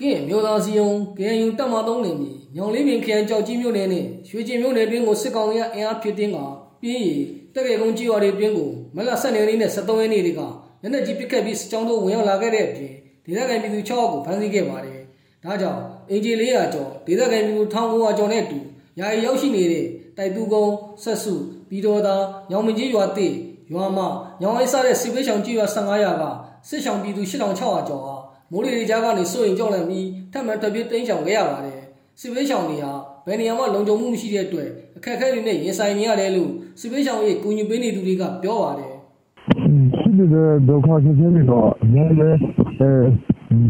ကင်းမျိုးသားစီယုံ KNU တပ်မ3နေပြီညောင်လေးပင်ခရိုင်ကြောက်ကြီးမြို့နယ်နဲ့ရွှေကျင်မြို့နယ်တွင်းကိုစစ်ကောင်စီကအင်အားဖြစ်တင်းကပြင်းရီတက်ရေကုန်းကြီးရွာတွေတွင်းကိုမလ12ရက်နေ့နဲ့13ရက်နေ့တွေကလက်နက်ကြီးပစ်ခတ်ပြီးစစ်ကြောင်းတို့ဝင်ရောက်လာခဲ့တဲ့အပြင်ဒေသခံပြည်သူ6ယောက်ကိုဖမ်းဆီးခဲ့ပါတယ်။ဒါကြောင့်အင်ဂျီ400ကျော်ဒေသခံပြည်သူ1900ကျော်နဲ့အတူယာယီရောက်ရှိနေတဲ့တိုက်သူကုန်းဆက်စုပြီးတော့သာညောင်မကြီးရွာတိရွာမညောင်အိုက်စားတဲ့စစ်ပေးချောင်ကြီးရွာ15ရာကစစ်ဆောင်ပြည်သူ8600ကျော်ဟာ မိုးလေရီကြားကနေစိုးရင်ကြောက်လန့်ပြီးထပ်မံတပြည့်တင်းချောင်ခဲ့ရပါတယ်စစ်ပေးချောင်တွေဟာဘယ်နေရာမှလုံခြုံမှုမရှိတဲ့အတွက်အခက်အခဲတွေနဲ့ရင်ဆိုင်နေရတယ်လို့စစ်ပေးချောင်ရဲ့ကူညီပေးနေသူတွေကပြောပါတယ်ရှိတဲ့ဒုက္ခချင်းချင်းတွေတော့အများကြီးအဲ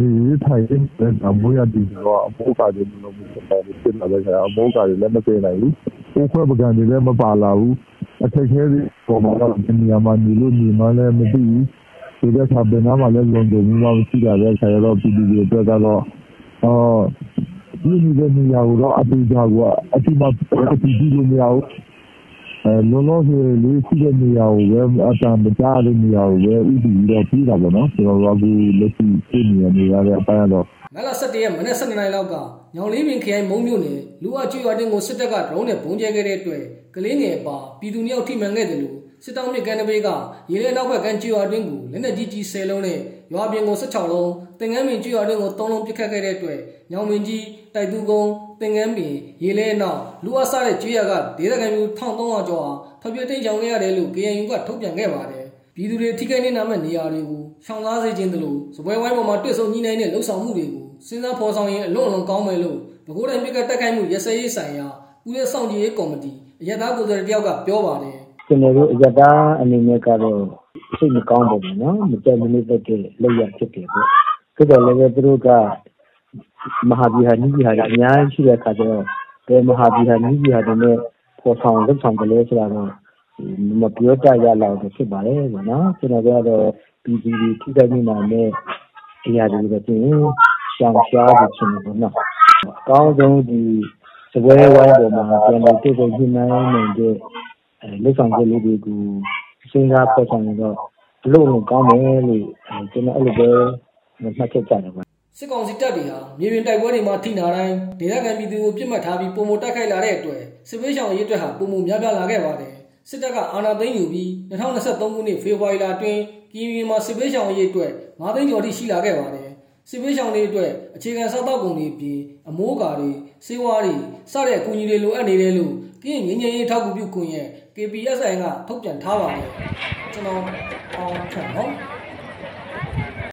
ဒီထိုင်တဲ့အမိုးရတီတော့အမိုးကားတွေမလို့ဖြစ်တယ်ဖြစ်လာတဲ့အမိုးကားတွေလည်းမသိနိုင်ဘူး။ကိုခွဲပကံတွေလည်းမပါလာဘူး။အခက်အခဲတွေပေါ်မှာတော့ဒီနေရာမှာနေလို့နေမှလည်းမသိဘူး။ ဒီတဲ့ခါဘယ်နာမှလည်းလုံခြုံမှုမရှိတာလည်းဆရာတော်ပြည်သူတွေအတွက်ကတော့အော်ဒီနေတဲ့နေရာကိုတော့အတူကြကအတိမအတိကြည့်လို့မရဘူး။အဲလုံးလုံးဆိုလေးရှိတဲ့နေရာကိုပဲအတန်မကြားတဲ့နေရာကိုပဲဥတည်ပြီးတော့ပြီးတာပေါ့နော်ကျွန်တော်တို့ကလက်ရှိပြည်နေနေရတဲ့အပိုင်းတော့မလ17ရက်မနေ့7နိုင်လောက်ကညောင်လေးပင်ခရိုင်မုံမြို့နယ်လူအကျွရွာတင်ကိုစစ်တပ်ကဒရုန်းနဲ့ပုံကျဲခဲ့တဲ့အတွက်ကလေးငယ်ပါပြည်သူနှစ်ယောက်ထိမှန်ခဲ့တယ်လို့ စစ်တောင်းမြစ်ကန်တပေးကရေလဲနောက်ဘက်ကန်ကျွရွာတွင်းကိုလက်နက်ကြီးကြီး10လုံးနဲ့ရွာပြင်ကို16လုံးတင်ငန်းပင်ကျွရွာတွင်းကို3လုံးပစ်ခတ်ခဲ့တဲ့အတွက်ညောင်ပင်ကြီးတိုက်သူကုန်းတင်ငန်းပင်ရေလဲနောက်လူအဆတဲ့ကျွရွာကဒေသခံမျိုး1300ကျော်ဟာဖျက်တိတ်ကြောင်ခဲ့ရတယ်လို့ KNU ကထုတ်ပြန်ခဲ့ပါတယ်ပြည်သူတွေထိခိုက်နေနာမဲ့နေရာတွေကိုရှောင်ကားစေခြင်းတလို့စပွဲဝိုင်းပေါ်မှာတွေ့ဆုံညှိနှိုင်းတဲ့လှုပ်ဆောင်မှုတွေကိုစဉ်းစားဖော်ဆောင်ရင်အလွန်အလွန်ကောင်းမယ်လို့ပဲခူးတိုင်းပြည်ကတက်ခိုက်မှုရစရေးဆိုင်ရာဦးရဲဆောင်ကြီးရေးကော်မတီအရသာကိုယ်စားလှယ်တယောက်ကပြောပါတယ် ကျွန်တော်တို့ အရတားအနေနဲ့ကတော့ စိတ်မကောင်းပါဘူးနော် မကြမနစ်တဲ့လောက်ရဖြစ်တယ်ပေါ့ဆိုတော့လည်းသူတို့က မဟာဗီဟာနိဗ္ဗာန်ကအများကြီးရှိတဲ့အခါကျတော့ ဘယ်မဟာဗီဟာနိဗ္ဗာန်တွေနဲ့ပေါ်ဆောင်လုပ်ဆောင်ကြလဲဆိုတာတော့ မပြောတတ်ရလောက်ဖြစ်ပါတယ်ပေါ့နော် ကျွန်တော်ကတော့ ပြည်သူတွေ ထိခိုက်နေတာနဲ့အရာတွေတော့ပြင်ရှောင်ရှားဖို့ရှင်ပေါ့နော် အကောင်းဆုံး ဒီစပွဲဝိုင်းပေါ်မှာ ပြန်လို့တွေ့တဲ့ညှိနှိုင်းနေတဲ့အဲ လက်ဆောင်ချက်လေးတွေကိုစဉ်းစားဖော်ဆောင်ရင်တော့အလို့လို့ကောင်းတယ်လို့ကျွန်တော်အဲ့လိုပဲမှတ်ချက်ကြတယ်ပါစစ်ကောင်စီတပ်တွေဟာမြေပြင်တိုက်ပွဲတွေမှာထိနာတိုင်းဒေသခံပြည်သူကိုပြစ်မှတ်ထားပြီးပုံမတိုက်ခိုက်လာတဲ့အတွက်စစ်ပေးရှောင်ရေးအတွက်ဟာပုံမများပြားလာခဲ့ပါတယ်စစ်တပ်ကအာဏာသိမ်းယူပြီး2023ခုနှစ်ဖေဖော်ဝါရီလအတွင်းပြည်ပြည်မှာစစ်ပေးရှောင်ရေးအတွက်9သိန်းကျော်ထိရှိလာခဲ့ပါတယ် စစ်ပေးရှောင်တွေအတွက်အခြေခံစားသောက်ကုန်တွေပြီးအမိုးကာတွေစေဝါးတွေစတဲ့အကူအညီတွေလိုအပ်နေတယ်လို့ကင်းငင်းငင်းရေးထောက်ကူပြုကွန်ရဲ့ KPSI ကထုတ်ပြန်ထားပါတယ်ကျွန်တော်အောင်ထန်နော်